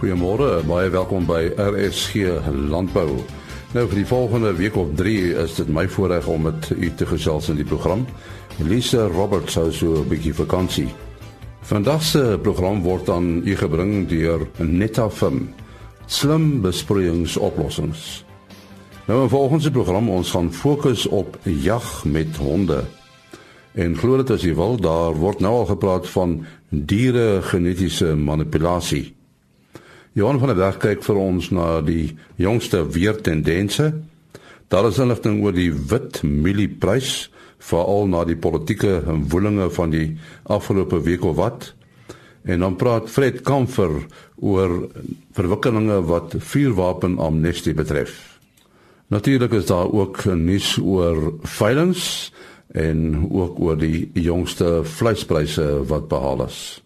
Goeiemôre, baie welkom by RSG Landbou. Nou vir die volgende week of 3 is dit my voorreg om met u te gesels in die program. Lisa Roberts hou so 'n bietjie vakansie. Vandag se program word aan u gebring deur Netafim. Slim besproeiingsoplossings. Nou in volgende program ons gaan fokus op jag met honde. En glo dit as jy wil, daar word nou al gepraat van diere genetiese manipulasie. Johan van der Berg kyk vir ons na die jongste weertendense. Daar is inligting oor die wit mielieprys, veral na die politieke woelinge van die afgelope week of wat. En dan praat Fred Kamfer oor verwikkelinge wat vuurwapen amnestie betref. Natuurlik is daar ook nuus oor veilinge en ook oor die jongste vleispryse wat behaal is.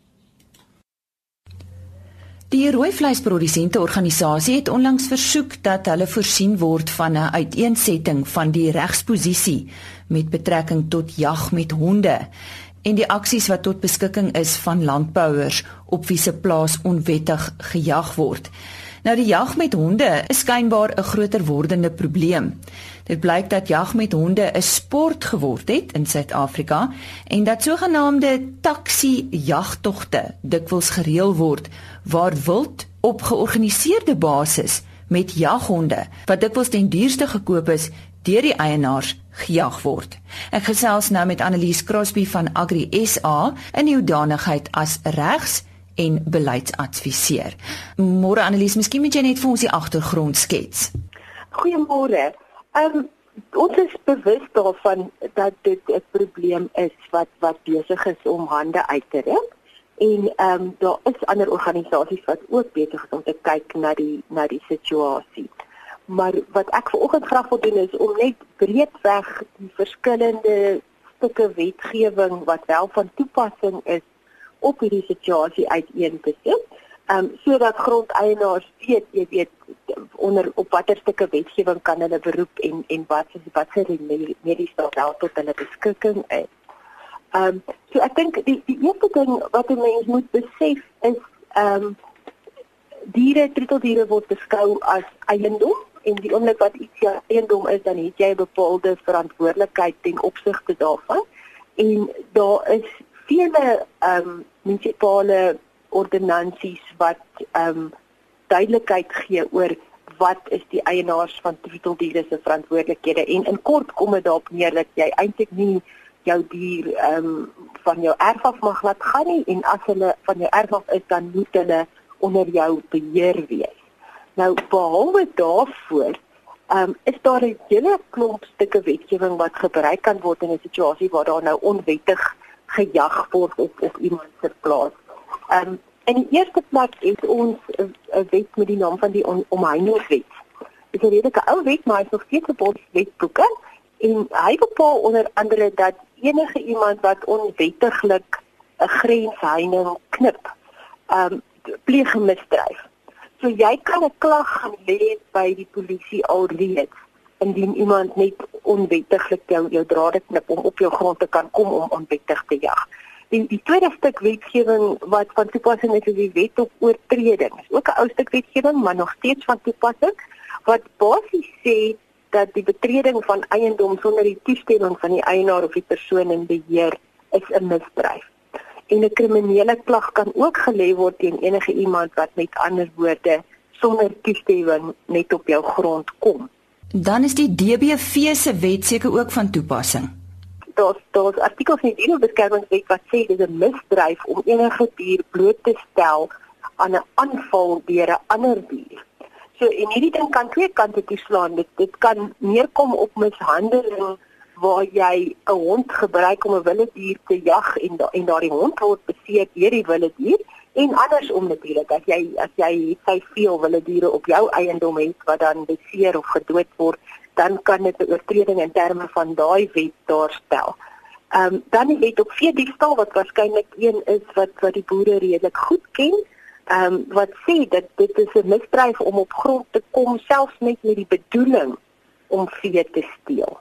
Die rooi vleisprodusente organisasie het onlangs versoek dat hulle voorsien word van 'n uiteensetting van die regsposisie met betrekking tot jag met honde en die aksies wat tot beskikking is van landbouers op wie se plaas onwettig gejag word. Nou die jag met honde is skynbaar 'n groter wordende probleem. Dit blyk dat jag met honde 'n sport geword het in Suid-Afrika en dat sogenaamde taxi jagtogte dikwels gereël word waar wild op georganiseerde basis met jaghonde wat dikwels ten duurste gekoop is deur die eienaars gejag word. Ek gesels nou met Annelies Crosby van Agri SA in die hoedanigheid as regs en beleidsadviseur. Môre Annelies, miskien moet jy net vir ons die agtergrond skets. Goeiemôre. Ehm um, ons is bewus daarvan dat dit 'n probleem is wat wat besig is om hande uit te ruk. En ehm um, daar is ander organisasies wat ook besig is om te kyk na die na die situasie. Maar wat ek vanoggend graag wil doen is om net breedweg die verskillende stukke wetgewing wat wel van toepassing is op hierdie situasie uiteen te sit. Ehm um, sodat grondeienaars weet, jy weet onder op watter stukke wetgewing kan hulle beroep en en wat is wat se mediese staat tot hulle beskikking is. Ehm um, so ek dink die die eerste ding wat 'n mens moet besef is ehm um, diere, troeteldiere word beskou as eiendom en die oomblik wat iets jou eiendom is, dan het jy 'n bepaalde verantwoordelikheid ten opsigte daarvan. En daar is vele ehm um, munisipale ordonnansies wat ehm um, duidelikheid gee oor wat is die eienaars van troeteldiere se verantwoordelikhede en in kort kom dit daarop neer dat jy eintlik nie jou dier ehm um, van jou erf af mag laat gaan nie en as hulle van jou erf af is dan moet hulle onder jou beheer wees. Nou behalwe daarvoor ehm um, is daar 'n hele klomp stukke wetgewing wat gebruik kan word in 'n situasie waar daar nou onwettig gejag word op op iemand se plaas. Ehm um, in die eerste plek het ons 'n wet met die naam van die omheiningswet. Dit is 'n redelike ou wet, maar is nog steeds 'n wetboeke en hy bepaal onder andere dat enige iemand wat onwettiglik 'n grensheining knip, ehm um, pleeg misdryf. So jy kan 'n klag gaan lê by die polisie alreeds indien iemand net onwettiglik jou jou drade knip om op jou grond te kan kom om onwettig te jag. Die die tweede stuk wetgewing wat van toepassing is is die wet op oortreding. Dis ook 'n ou stuk wetgewing, maar nog steeds van toepassing wat basies sê dat die betreding van eiendom sonder die toestemming van die eienaar of die persoon in beheer is 'n misdrijf. En 'n kriminele klag kan ook gelê word teen enige iemand wat met ander woorde sonder toestemming net op jou grond kom. Dan is die DBV se wet seker ook van toepassing. Daar's daar's artikels in die dierebeskermingswet wat sê dis 'n misdrijf om enige dier bloot te stel aan 'n aanval deur 'n ander dier. So en hierdie ding kan twee kante toeslaan. Dit dit kan neerkom op mishandeling waar jy 'n hond gebruik om 'n wilde dier te jag en da, en daardie hond word beseer deur die wilde dier En andersom natuurlik, as jy as jy sy veel wilde diere op jou eiendom het wat dan beseer of gedood word, dan kan dit 'n oortreding in terme van daai wet daarstel. Ehm um, dan die wet op vee diefstal wat waarskynlik een is wat wat die boere redelik goed ken. Ehm um, wat sê dat dit is 'n misdrijf om op grond te kom selfs net met die bedoeling om vee te steel.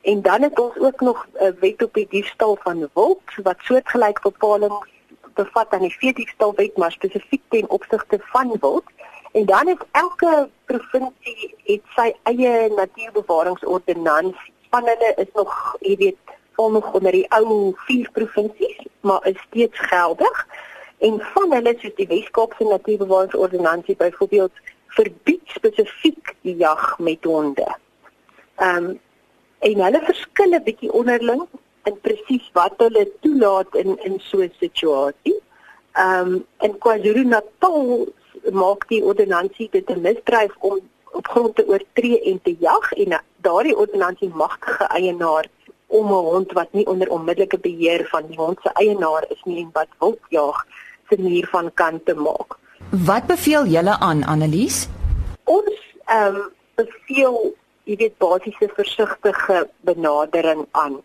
En dan het ons ook nog 'n wet op die diefstal van wild wat soortgelyk bepalinge bevat aan die veediefstalwet maar spesifiek ten opsigte van wild. En dan is elke provinsie het sy eie natuurbewaringsordonnansie. Van hulle is nog, jy weet, val nog onder die ou vier provinsies, maar is steeds geldig. En van hulle soos die Wes-Kaapse Natuurbewaringsordonnansie byvoorbeeld verbied spesifiek die jag met honde. Ehm um, en hulle verskil 'n bietjie onderling in presies wat hulle toelaat in in so 'n situasie. Ehm um, in KwaZulu-Natal maak die ordonnansie dit 'n misdryf om op grond te oortree en te jag en daardie ordonnansie magtige eienaar om 'n hond wat nie onder onmiddellike beheer van die hond se eienaar is nie en wat wil jag se muur van kant te maak. Wat beveel julle aan Annelies? Ons ehm um, beveel jy weet basiese versigtige benadering aan.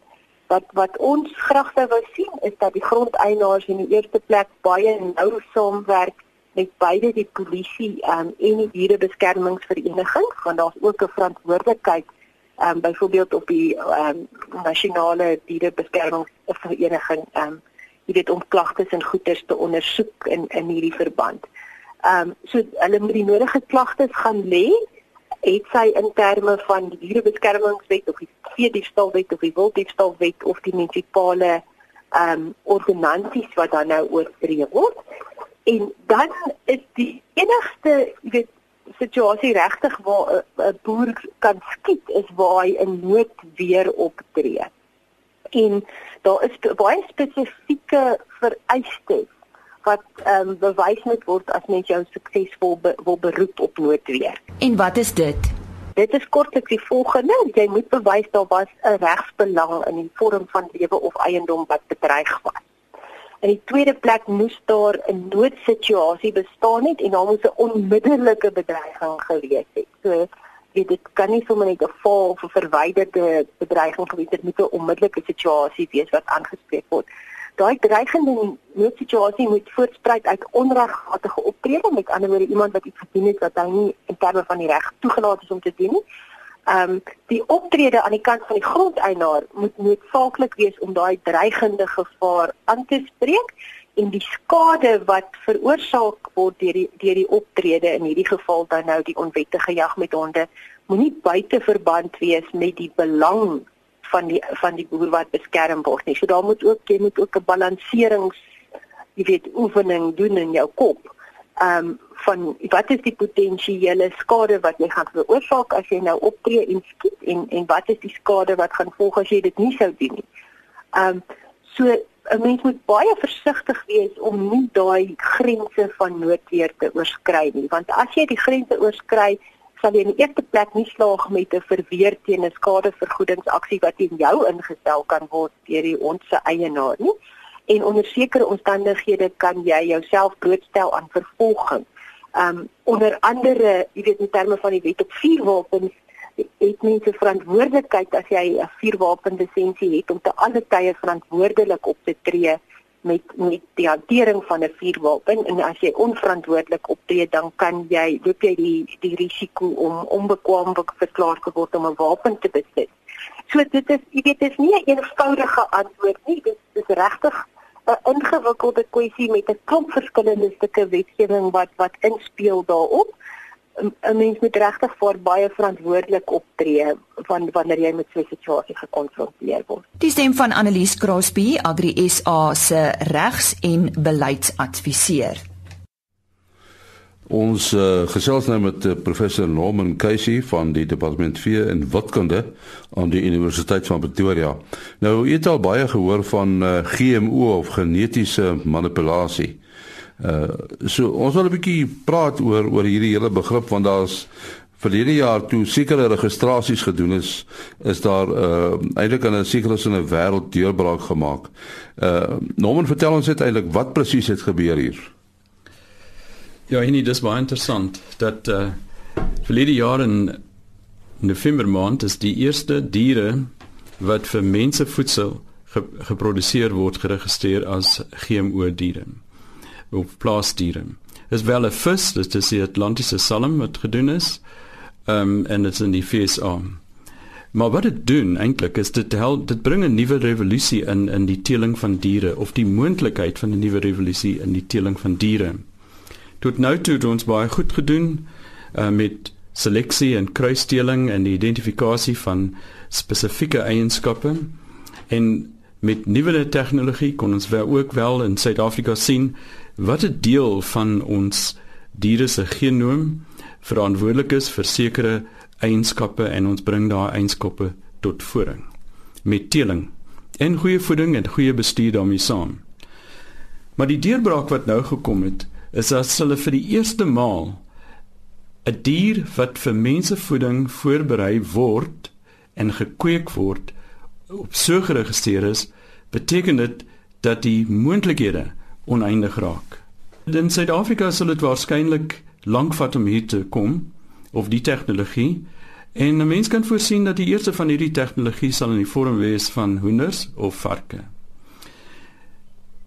Wat wat ons graag sou wou sien is dat die grondeienaars in die eerste plek baie nou saamwerk met beide die polisie um, en die dierebeskermingsvereniging want daar's ook 'n verantwoordelikheid um, byvoorbeeld op die um, nasionale dierebeskermingsvereniging um, jy weet om klagtes en goeters te ondersoek in in hierdie verband. Ehm um, so hulle moet die nodige klagtes gaan lê het sy in terme van die dierebeskermingswet of die veediefstalwet of die wilddiefstalwet of die munisipale ehm um, ordonnansies wat dan nou oortree word. En dan is die enigste jy weet situasie regtig waar 'n boer kan skiet is waar hy in nood weer optree. En daar is baie spesifieke vereistes wat ehm um, bewys moet word as mens jou suksesvol be, wil beroep op noodweer. En wat is dit? Dit is kortliks die volgende: jy moet bewys daar was 'n regsbelang in die vorm van lewe of eiendom wat bedreig was. In die tweede plek moes daar 'n noodsituasie bestaan het en daar moes 'n onmiddellike bedreiging gewees het. So weet dit kan nie sommer net 'n val of 'n verwyderde bedreiging gewees het met 'n onmiddellike situasie wees wat aangespreek word. Daai dreigende noodsituasie moet voortspruit uit onregmatige optrede, met ander woorde iemand wat iets gedoen het wat hy nie in terme van die reg toegelaat is om te doen nie. Ehm um, die optrede aan die kant van die grondeienaar moet noodsaaklik wees om daai dreigende gevaar aan te spreek en die skade wat veroorsaak word deur die deur die optrede in hierdie geval dan nou die onwettige jag met honde moenie buite verband wees met die belang van die van die boer wat beskerm word nie. So daar moet ook jy moet ook 'n balanserings jy weet oefening doen in jou kop. Ehm um, van wat is die potensiële skade wat jy gaan veroorsaak as jy nou optree en skiet en en wat is die skade wat gaan volg as jy dit nie sou doen nie. Ehm um, so 'n mens moet baie versigtig wees om nie daai grense van noodweer te oorskry nie, want as jy die grense oorskry, sal jy in die eerste plek nie slaag met 'n verweer teen 'n skadevergoedingsaksie wat teen jou ingestel kan word deur die ons se eienaar nie. En onder sekere omstandighede kan jy jouself blootstel aan vervolging. Um onder andere, jy weet in terme van die wet op vuurwapens het mense verantwoordelikheid as jy 'n vuurwapen lisensie het om te alle tye verantwoordelik op te tree met met die hantering van 'n vuurwapen en as jy onverantwoordelik optree dan kan jy loop jy die die risiko om onbekwaam verklaar te word om 'n wapen te besit. So dit is jy weet dit is nie 'n eenvoudige antwoord nie. Dit is regtig 'n ingewikkelde kwessie met 'n klomp verskillende stukke wetgewing wat wat inspel daarop. 'n mens moet regtig vir baie verantwoordelik optree van wanneer jy met so 'n situasie gekonfronteer word. Die stem van Annelies Crosby, Agri SA se regs- en beleidsadviseur. Ons uh, gesels nou met uh, professor Norman Casey van die departement vee en witkunde aan die Universiteit van Pretoria. Nou, jy het al baie gehoor van uh, eh, GMO of genetiese manipulasie. Uh so ons wil 'n bietjie praat oor oor hierdie hele begrip want daar's verlede jaar toe sekere registrasies gedoen is, is daar uh eintlik in 'n sekere sin 'n wêreld deurbraak gemaak. Uh Norman vertel ons net eintlik wat presies het gebeur hier. Ja, hierdie dis baie interessant dat uh verlede jaar in November maand is die eerste diere wat vir mense voedsel ge geproduseer word geregistreer as GMO diere of plaasdiere. Is wel 'n vis, dit is die Atlantiese salm wat gedoen is. Ehm um, en dit's in die FSA. Maar wat dit doen eintlik is dit help dit bring 'n nuwe revolusie in in die teeling van diere of die moontlikheid van 'n nuwe revolusie in die teeling van diere. Tot nou toe het ons baie goed gedoen uh, met seleksie en kruisteeling en die identifikasie van spesifieke eienskappe en met nuwe tegnologie kon ons wel ook wel in Suid-Afrika sien wat 'n deel van ons diere se genoom verantwoordelik is vir sekere eienskappe en ons bring daai eienskappe tot voering met teeling en goeie voeding en goeie bestuur daarmee saam. Maar die deurbraak wat nou gekom het is dat hulle vir die eerste maal 'n dier wat vir mensevoeding voorberei word en gekweek word op so geregistreer is, beteken dit dat die moontlikhede oneindig raak. In Suid-Afrika sal dit waarskynlik lank vat om hier te kom of die tegnologie en 'n mens kan voorsien dat die eerste van hierdie tegnologie sal in die vorm wees van hoenders of varke.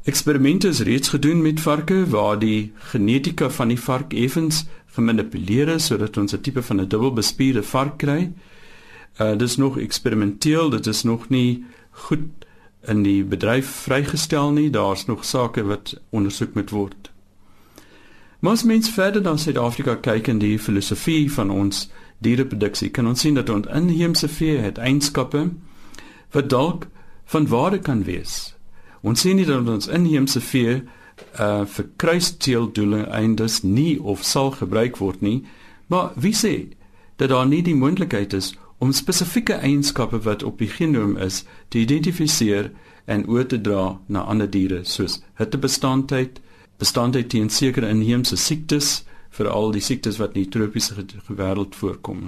Eksperimente is reeds gedoen met varke waar die genetika van die vark effens gemanipuleer is sodat ons 'n tipe van 'n dubbelbespierde vark kry. Uh dis nog eksperimenteel, dit is nog nie goed in die bedryf vrygestel nie. Daar's nog sake wat ondersoek moet word. Mos mens verder na Suid-Afrika kyk in die filosofie van ons diereproduksie, kan ons sien dat ons inheemse vee het eienskappe wat dalk van waarde kan wees. Ons sien nie dat ons inheemse vee uh vir kruisteeldoele eindes nie of sal gebruik word nie, maar wie sê dat daar nie die moontlikheid is om spesifieke eienskappe wat op die genoom is te identifiseer en oor te dra na ander diere soos hittebestandheid, bestandheid teen sekere inheemse siektes, veral die siektes wat in die tropiese wêreld voorkom.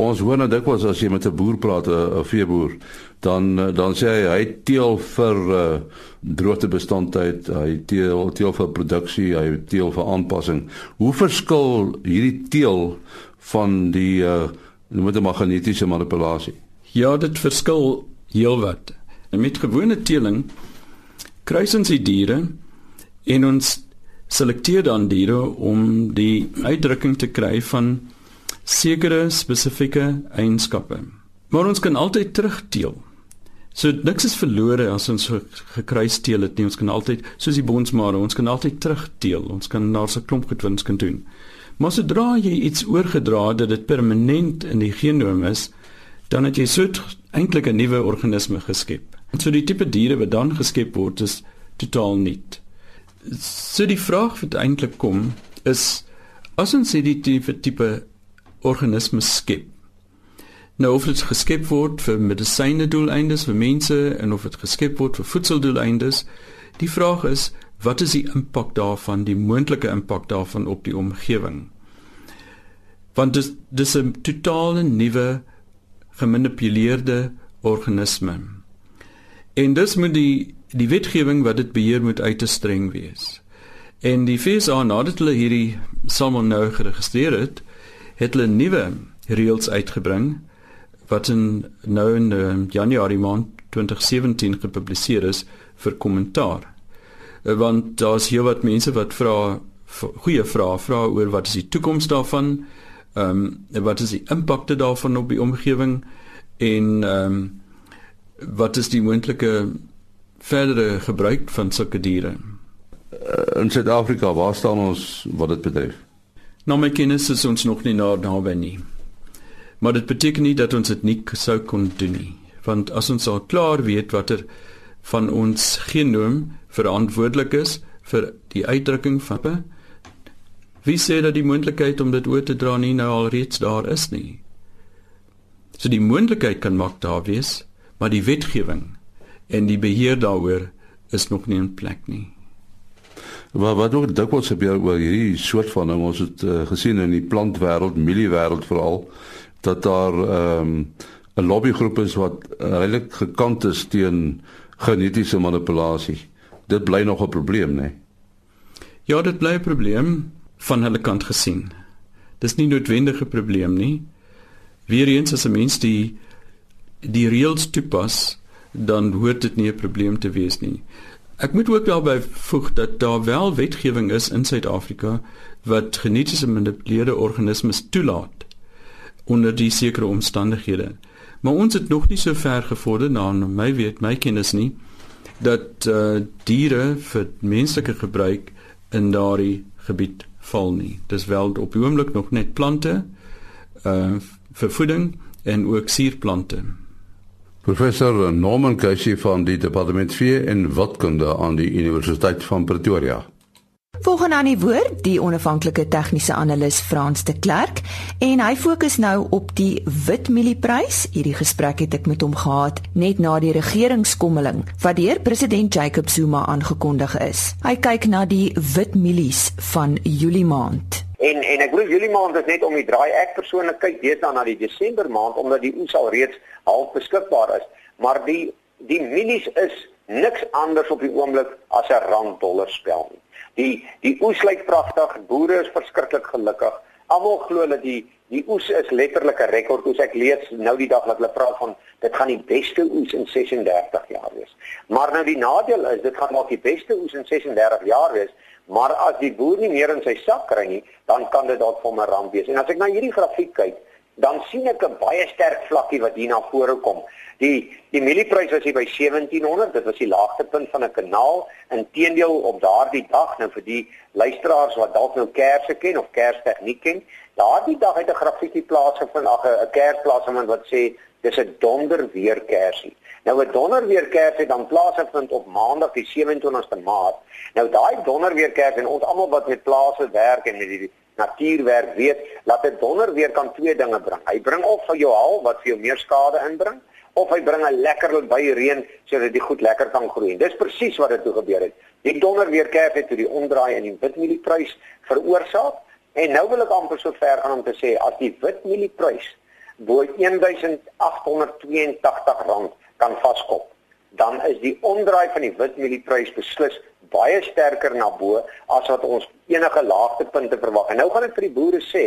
Ons hoor nou dikwels as jy met 'n boer praat, 'n veeboer, dan dan sê hy hy teel vir uh, droogtebestandheid, hy teel teel vir produksie, hy teel vir aanpassing. Hoe verskil hierdie teel van die uh, noem dit maar genetiese manipulasie. Ja, dit verskil heelwat. Met gewone teeling kruis ons die diere en ons selekteer dan diere om die uitdrukking te kry van sekere spesifieke eienskappe. Maar ons kan altyd terugteel. So niks is verlore as ons gekruis teel het nie. Ons kan altyd soos die bonsmare, ons kan altyd terugteel. Ons kan daar se klomp gedwins kan doen. Maar sodra jy iets oorgedra het dat dit permanent in die genoom is, dan het jy so eintlik 'n nuwe organisme geskep. So die tipe diere wat dan geskep word is totaal nuut. So die vraag wat eintlik kom is as ons hierdie tipe tipe organisme skep. Nou of dit geskep word vir medisyne doeleindes vir mense en of dit geskep word vir voedseldoeleindes, die vraag is wat is die impak daarvan, die moontlike impak daarvan op die omgewing? Want dis dis 'n totale nuwe gemanipuleerde organisme. En dis moet die die wetgewing wat dit beheer moet uit te streng wees. En die FSA nadat hulle hierdie salmon nou geregistreer het, het hulle nuwe reëls uitgebring wat in nou in uh, Januarie maand 2017 gepubliseer is vir kommentaar. Eh, want daar's hier wat mense wat vra goeie vrae vra oor wat is die toekoms daarvan? Ehm um, wat is die impakte daarvan op die omgewing en ehm um, wat is die moontlike verdere gebruik van sulke diere? Eh, in Suid-Afrika, waar staan ons wat dit betref? Nou my kennis is ons nog nie na naby nie. Maar dit beteken nie dat ons dit nie sou kon doen nie, want as ons al klaar weet watter van ons genoom verantwoordelik is vir die uitdrukking van wie sê dat die moontlikheid om dit oor te dra nie nou al reeds daar is nie. So die moontlikheid kan maak daar wees, maar die wetgewing en die beheer daaroor is nog nie in plek nie. Maar wat ook dikwels gebeur oor hierdie soort van ding, ons het uh, gesien in die plantwêreld, mieliewêreld veral dat daar ehm um, 'n lobbygroep is wat regtig gekant is teen genetiese manipulasie dit bly nog 'n probleem, né? Nee? Ja, dit bly 'n probleem van hulle kant gesien. Dis nie noodwendig 'n probleem nie. Weereens as 'n mens die die reëls toepas, dan hoort dit nie 'n probleem te wees nie. Ek moet ook daarby voeg dat daar wel wetgewing is in Suid-Afrika wat genetiese gemanipuleerde organismes toelaat onder die sekere omstandighede. Maar ons het nog nie so ver gevorder na my weet my kennis nie dat uh, diere vir menslike gebruik in daardie gebied val nie. Dis wel op die oomblik nog net plante uh vir voeding en ook suurplante. Professor Norman Casey van die Departement Vee en Wildkunde aan die Universiteit van Pretoria. Volgens aan die woord die onafhanklike tegniese analis Frans de Klerk en hy fokus nou op die witmielie-prys. Hierdie gesprek het ek met hom gehad net na die regeringskommeling wat deur president Jacob Zuma aangekondig is. Hy kyk na die witmielies van Julie maand. En en ek glo Julie maand is net om die draai. Ek persoonlik kyk deesdae na die Desember maand omdat die oes al reeds half beskikbaar is, maar die die mielies is niks anders op die oomblik as 'n rand dollar spel nie. Die die oes lyk pragtig, boere is verskriklik gelukkig. Almal glo dat die die oes is letterlik 'n rekord. Oes ek lees nou die dag dat hulle praat van dit gaan die beste oes in 36 jaar wees. Maar nou die nadeel is dit gaan dalk die beste oes in 36 jaar wees, maar as die boer nie meer in sy sak kry nie, dan kan dit dalk vir 'n ramp wees. En as ek na hierdie grafiek kyk, dan sien ek 'n baie sterk vlakkie wat hier na vore kom. Die die mielieprys was hier by 1700, dit was die laagste punt van 'n kanaal. Inteendeel op daardie dag, nou vir die luisteraars wat dalk nou kersse ken of kerstegniek ken, daardie dag het 'n grafiekie plaasgevind, ag 'n kersplaasvind wat sê dis 'n donder weer kersie. Nou 'n donder weer kers het dan plaasgevind op Maandag die 27ste Maart. Nou daai donder weer kers en ons almal wat met plase werk en met die natuurwerk weet dat 'n donder weer kan twee dinge bring. Hy bring of vir jou haal wat vir jou meer skade inbring of hy bring 'n lekker baie reën sodat die goed lekker kan groei. Dis presies wat dit toe gebeur het. Die donder weer kerf het toe die omdraai in die witmielieprys veroorsaak en nou wil ek amper so ver gaan om te sê as die witmielieprys bo 1882 rand kan vaskop dan is die omdraai van die witmielieprys beslis baie sterker na bo as wat ons enige laagtepunte verwag. En nou gaan ek vir die boere sê,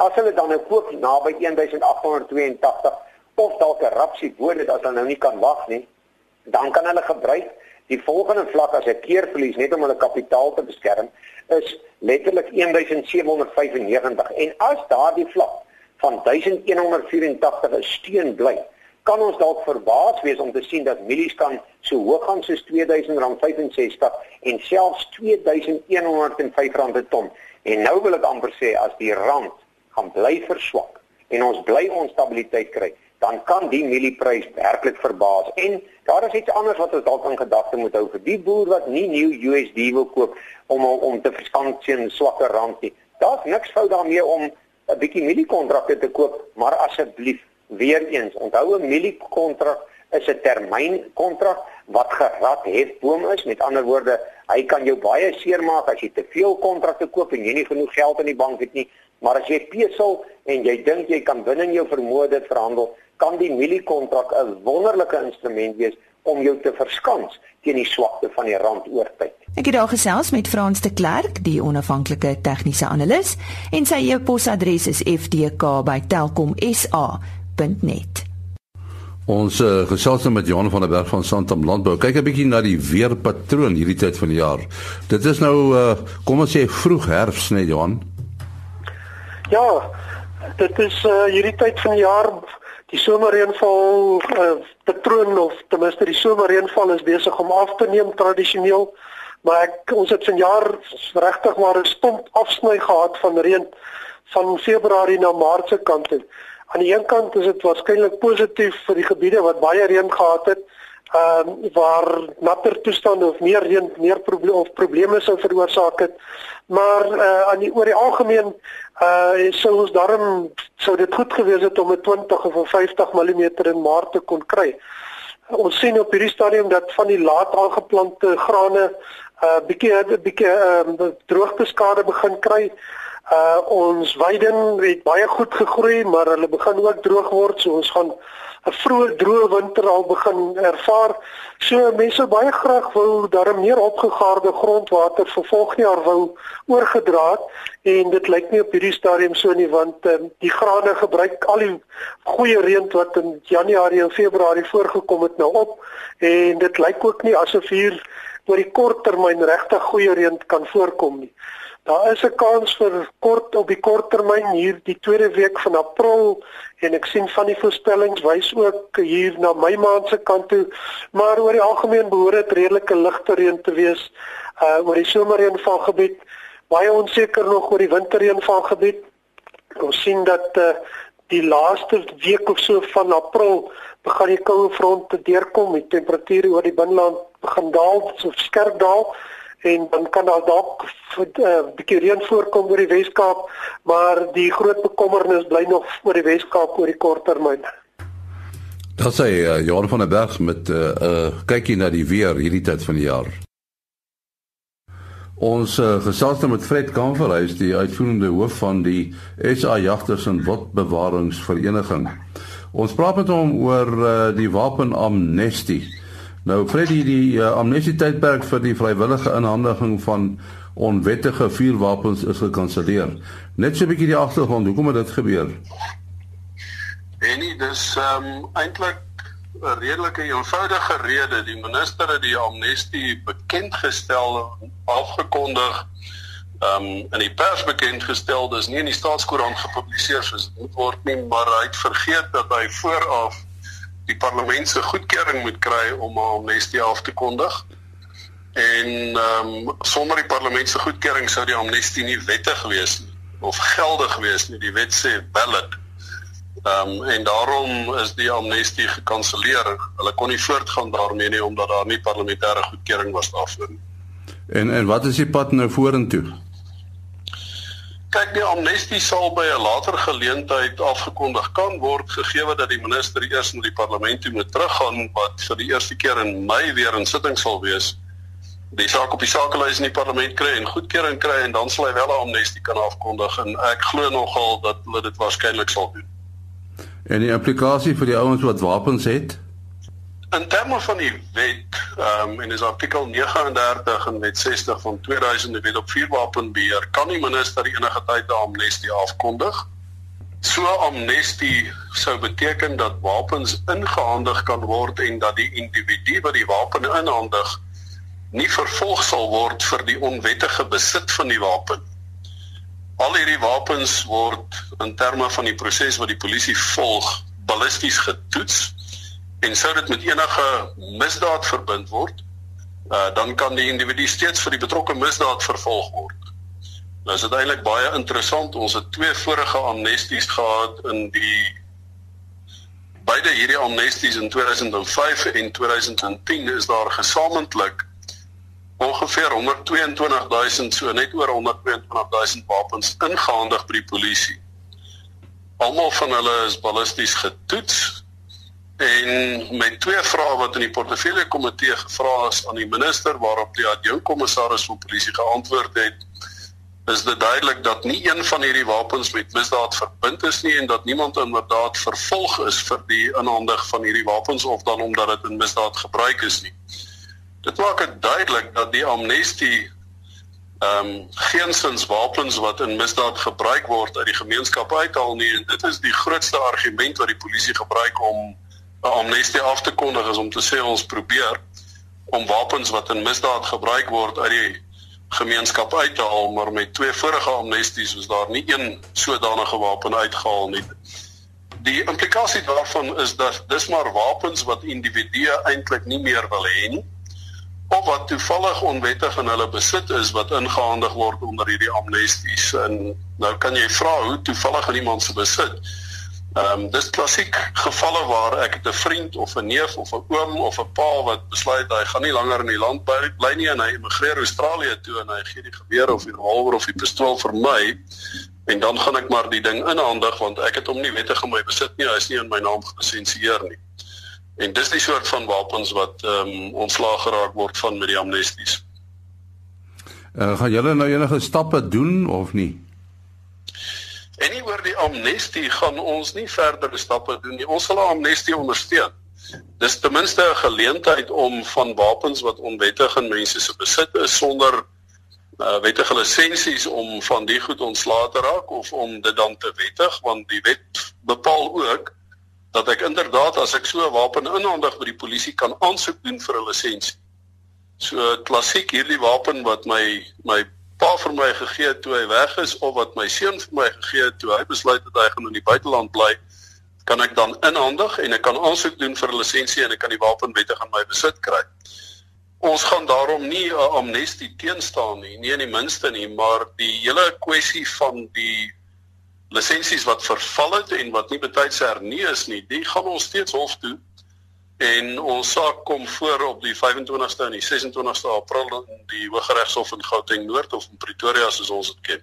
as hulle dan nou koop naby 1882 of dalk 'n rapsie bo dit as hulle nou nie kan wag nie, dan kan hulle gebruik die volgende vlak as 'n keerverlies net om hulle kapitaal te beskerm is letterlik 1795 en as daardie vlak van 1184 'n steun bly kan ons dalk verbaas wees om te sien dat mielies kan so hoog gaan soos R2065 en selfs R2105 per ton. En nou wil ek amper sê as die rand gaan bly verswak en ons bly onstabiliteit kry, dan kan die mielieprys werklik verbaas. En daar is iets anders wat ons dalk in gedagte moet hou vir die boer wat nie nuwe USD wil koop om om te verskans teen swakker rand nie. Daar's niks fout daarmee om 'n bietjie mieliekontrakte te koop, maar asseblief Weereens, onthou 'n mieliekontrak is 'n termynkontrak wat gerad het boom is. Met ander woorde, hy kan jou baie seermaak as jy te veel kontrakte koop en jy nie genoeg geld in die bank het nie. Maar as jy pesel en jy dink jy kan binne jou vermoë dit verhandel, kan die mieliekontrak 'n wonderlike instrument wees om jou te verskans teen die swakte van die rand oor tyd. Ek het daar gesels met Frans de Klerk, die onafhanklike tegniese analis, en sy e-posadres is fdk@telkomsa www.rsg.net. Ons uh, gesels nou met Johan van der Berg van Santam Landbou. Kyk 'n bietjie na die weerpatroon hierdie tyd van die jaar. Dit is nou uh, kom ons sê vroeg herfs, net Johan. Ja, dit is uh, hierdie tyd van die jaar die somerreënval uh, patroon of ten minste die somerreënval is besig om af te neem tradisioneel. Maar ek, ons het vanjaar regtig maar 'n stomp afsny gehad van reën van Februarie na Maart se kant toe. Aan die een kant is dit waarskynlik positief vir die gebiede wat baie reën gehad het, ehm uh, waar natter toestande of meer reën meer probleme of probleme sou veroorsaak het. Maar eh uh, aan die oor die algemeen eh uh, sou ons daarom sou dit goed gewees het om 'n 20 of 'n 50 mm in Maart te kon kry. Ons sien op hierdie stadium dat van die laat aangeplante grane 'n uh, bietjie 'n bietjie ehm uh, droogteskade begin kry. Uh ons weiden het baie goed gegroei, maar hulle begin ook droog word, so ons gaan 'n vroeë droë winter al begin ervaar. So mense baie graag wou daarom meer opgegaarde grondwater vir volgende jaar wou oorgedra en dit lyk nie op hierdie stadium so nie want um, die grane gebruik al die goeie reën wat in Januarie en Februarie voorgekom het nou op en dit lyk ook nie asof hier oor die kort termyn regtig goeie reën kan voorkom nie. Daar is 'n kans vir kort op die kort termyn hier die tweede week van April en ek sien van die voorspellings wys ook hier na my maand se kant toe, maar oor die algemeen behoort dit redelike ligte reën te wees uh oor die somerreënvalgebied, baie onseker nog oor die winterreënvalgebied. Ons sien dat uh die laaste week of so van April begin die koue front te deurkom, die temperature oor die binneland begin daal, so skerp daal en dan kan daar dalk 'n uh, eh, bietjie reën voorkom oor die Weskaap, maar die groot bekommernis bly nog oor die Weskaap oor die kort termyn. Dat sê uh, Johan van der Berg met 'n uh, uh, kykie na die weer hierdie tyd van die jaar. Ons uh, gesels nou met Fred Kamferhuis, die uitvoerende hoof van die SA Jagters en Wildbewaringsvereniging. Ons praat met hom oor uh, die wapenamnestie. Nou Freddy die uh, amnestie tydperk vir die vrywillige inhandiging van onwettige vuurwapens is gekanselleer. Net so 'n bietjie die agtergrond, hoekom het dit gebeur? En nie dis ehm um, eintlik 'n redelike eenvoudige rede. Die minister het die amnestie bekend gestel, afgekondig ehm um, in die pers bekend gestel. Dis nie in die staatskoerant gepubliseer soos dit moet word nie, maar hy het vergeet dat hy vooraf die parlement se goedkeuring moet kry om 'n amnestie af te kondig. En ehm um, sonder die parlement se goedkeuring sou die amnestie nie wettig wees nie of geldig wees nie. Die wet sê valid. Ehm um, en daarom is die amnestie gekanselleer. Hulle kon nie voortgaan daarmee nie omdat daar nie parlementêre goedkeuring was daarvoor nie. En en wat is die pad nou vorentoe? Kyk, die amnestie sal by 'n later geleentheid afgekondig kan word gegee dat die minister eers na die parlement toe moet teruggaan wat vir die eerste keer in Mei weer in sitting sal wees. Die saak op die sakelys in die parlement kry en goedkeuring kry en dan sal hy wel 'n amnestie kan afkondig en ek glo nogal dat hulle dit waarskynlik sal doen. En die implikasie vir die ouens wat wapens het? In terme van die wet, ehm um, en is artikel 39 en wet 60 van 2000 die wet op vuurwapenbeheer, kan die minister enige tyd 'n amnestie afkondig. So 'n amnestie sou beteken dat wapens ingehandig kan word en dat die individu wat die wapen inhandig nie vervolg sal word vir die onwettige besit van die wapen. Al hierdie wapens word in terme van die proses wat die polisie volg, ballisties getoets en sou dit met enige misdaad verbind word, uh, dan kan die individu steeds vir die betrokke misdaad vervolg word. Nou is dit eintlik baie interessant. Ons het twee vorige amnesties gehad in die beide hierdie amnesties in 2005 en 2010 is daar gesamentlik ongeveer 122000 so net oor 122000 wapens ingehandig by die polisie. Almal van hulle is ballisties getoets en met twee vrae wat in die portefeulje komitee gevra is aan die minister waarop die adjunkkommissaris van polisie geantwoord het is dit duidelik dat nie een van hierdie wapens met misdaad verbind is nie en dat niemand inderdaad vervolg is vir die inhandig van hierdie wapens of dan omdat dit in misdaad gebruik is nie. Dit maak dit duidelik dat die amnestie ehm um, geensins wapens wat in misdaad gebruik word uit die gemeenskap uithaal nie en dit is die grootste argument wat die polisie gebruik om 'n amnestie af te kondig is om te sê ons probeer om wapens wat in misdaad gebruik word uit die gemeenskap uit te haal, maar met twee vorige amnesties was daar nie een sodanige wapen uitgehaal nie. Die implikasie daarvan is dat dis maar wapens wat individue eintlik nie meer wil hê nie of wat toevallig onwettig in hulle besit is wat ingehandig word onder hierdie amnesties en nou kan jy vra hoe toevallig in iemand se besit Ehm um, dis klassiek gevalle waar ek 'n vriend of 'n neef of 'n oom of 'n pa wat besluit hy gaan nie langer in die land bly nie en hy emigreer Australië toe en hy gee die geweer of die revolver of die pistool vir my en dan gaan ek maar die ding inhandig want ek het hom nie wettig in my besit nie, hy is nie in my naam gelisensieer nie. En dis die soort van wapens wat ehm um, ontslaag geraak word van met die amnesties. Uh, gaan julle nou enige stappe doen of nie? En nie oor die amnestie gaan ons nie verdere stappe doen nie. Ons sal 'n amnestie ondersteun. Dis ten minste 'n geleentheid om van wapens wat onwettig in mense se besit is sonder uh, wettige lisensies om van die goed ontslae te raak of om dit dan te wettig want die wet bepaal ook dat ek inderdaad as ek so 'n wapen inhandig by die polisie kan aansoek doen vir 'n lisensie. So klassiek hierdie wapen wat my my pa vir my gegee het toe hy weg is of wat my seun vir my gegee het toe hy besluit het hy gaan in die buiteland bly, kan ek dan inhandig en ek kan aansoek doen vir 'n lisensie en ek kan die wapen wettig in my besit kry. Ons gaan daarom nie 'n amnestie teenstaan nie, nie in die minste nie, maar die hele kwessie van die lisensies wat verval het en wat nie betyds hernie is nie, die gaan ons steeds hof toe en ons saak kom voor op die 25ste en die 26ste April in die Hooggeregshof in Gauteng Noord of in Pretoria soos ons dit ken.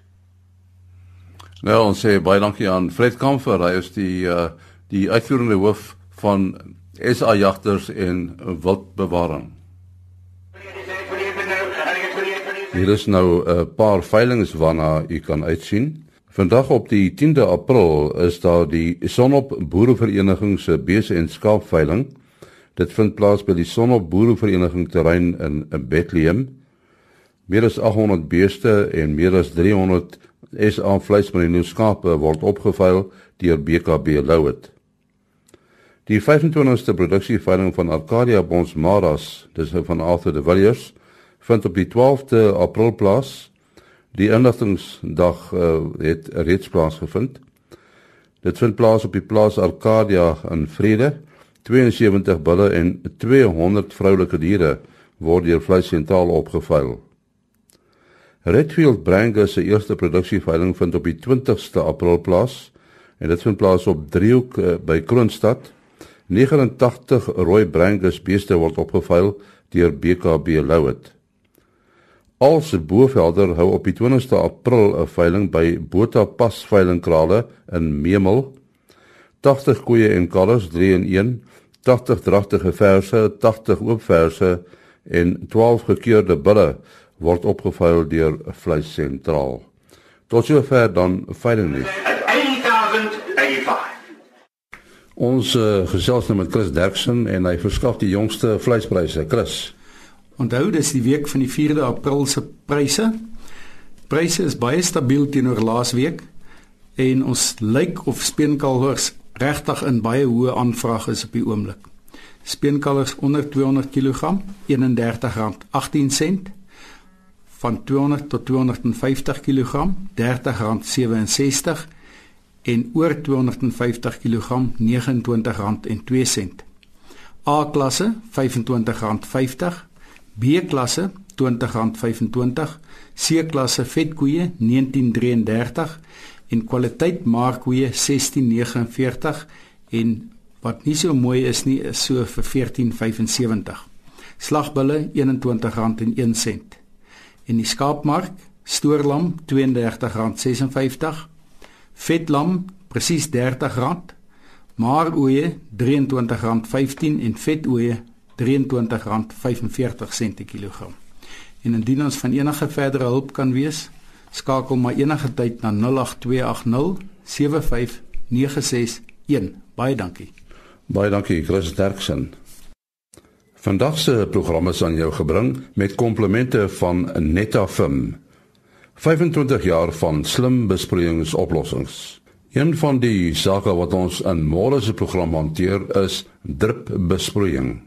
Nou ons sê baie dankie aan Fred Kamfer, hy is die uh die uitvoerende hoof van SA Jagters en Wildbewaring. Hier is nou 'n paar veilinge waarna u kan uitsien. Vandag op die 10de April is daar die Sonop Boerevereniging se bese en skaapveiling. Dit vind plaas by die Sonop Boerevereniging terrein in, in Bethlehem. Meer as 800 beeste en meer as 300 SA vleismerino skape word opgeveil deur BKB Louet. Die 25ste produksieveiling van Arcadia Bonsmaras, dis nou van Arthur de Villiers, vind op die 12de April plaas. Die inligtingsdag uh, het reeds plaasgevind. Dit vind plaas op die plaas Arcadia in Vrede 72 bulle en 200 vroulike diere word deur Vleis Sentraal opgeveil. Redfield Brangus se eerste produksieveiling vind op die 20ste April plaas en dit vind plaas op Driehoek uh, by Kroonstad. 89 rooi Brangus beeste word opgeveil deur BKB Louet. Als Bovelder hou op die 20ste April 'n veiling by Botha Pas veilingkrale in Memel. 80 koeie en kalvers 3 in 1 80 dragtige verse, 80 oop verse en 12 gekeurde bulle word opgevuil deur Vleis Sentraal. Tot sover dan veiling nie. Ons uh, gesels nou met Chris Derksen en hy verskaf die jongste vleispryse. Chris. Onthou dis die week van die 4de April se pryse. Pryse is baie stabiel teenoor laasweek en ons lyk of speenkalvers regtig in baie hoë aanvraag is op die oomblik. Speenkalvers onder 200 kg R31.18 van 200 tot 250 kg R30.67 en oor 250 kg R29.02. A klasse R25.50, B klasse R20.25, C klasse vetkoeie R19.33 en kwaliteit markkoeie 1649 en wat nie so mooi is nie is so vir 1475. Slagbulle R21.01 en die skaapmark stoorlam R32.56 vetlam presies R30 maaroeie R23.15 en vetoeie R23.45 sent per kilogram. En indien ons van enige verdere hulp kan wees, skakel maar enige tyd na 08280 75961. Baie dankie. Baie dankie, Chris Derksen. Vandag se program is aan jou gebring met komplimente van Netafim. 25 jaar van slim besproeiingsoplossings. Een van die sake wat ons in môre se program hanteer is drip besproeiing.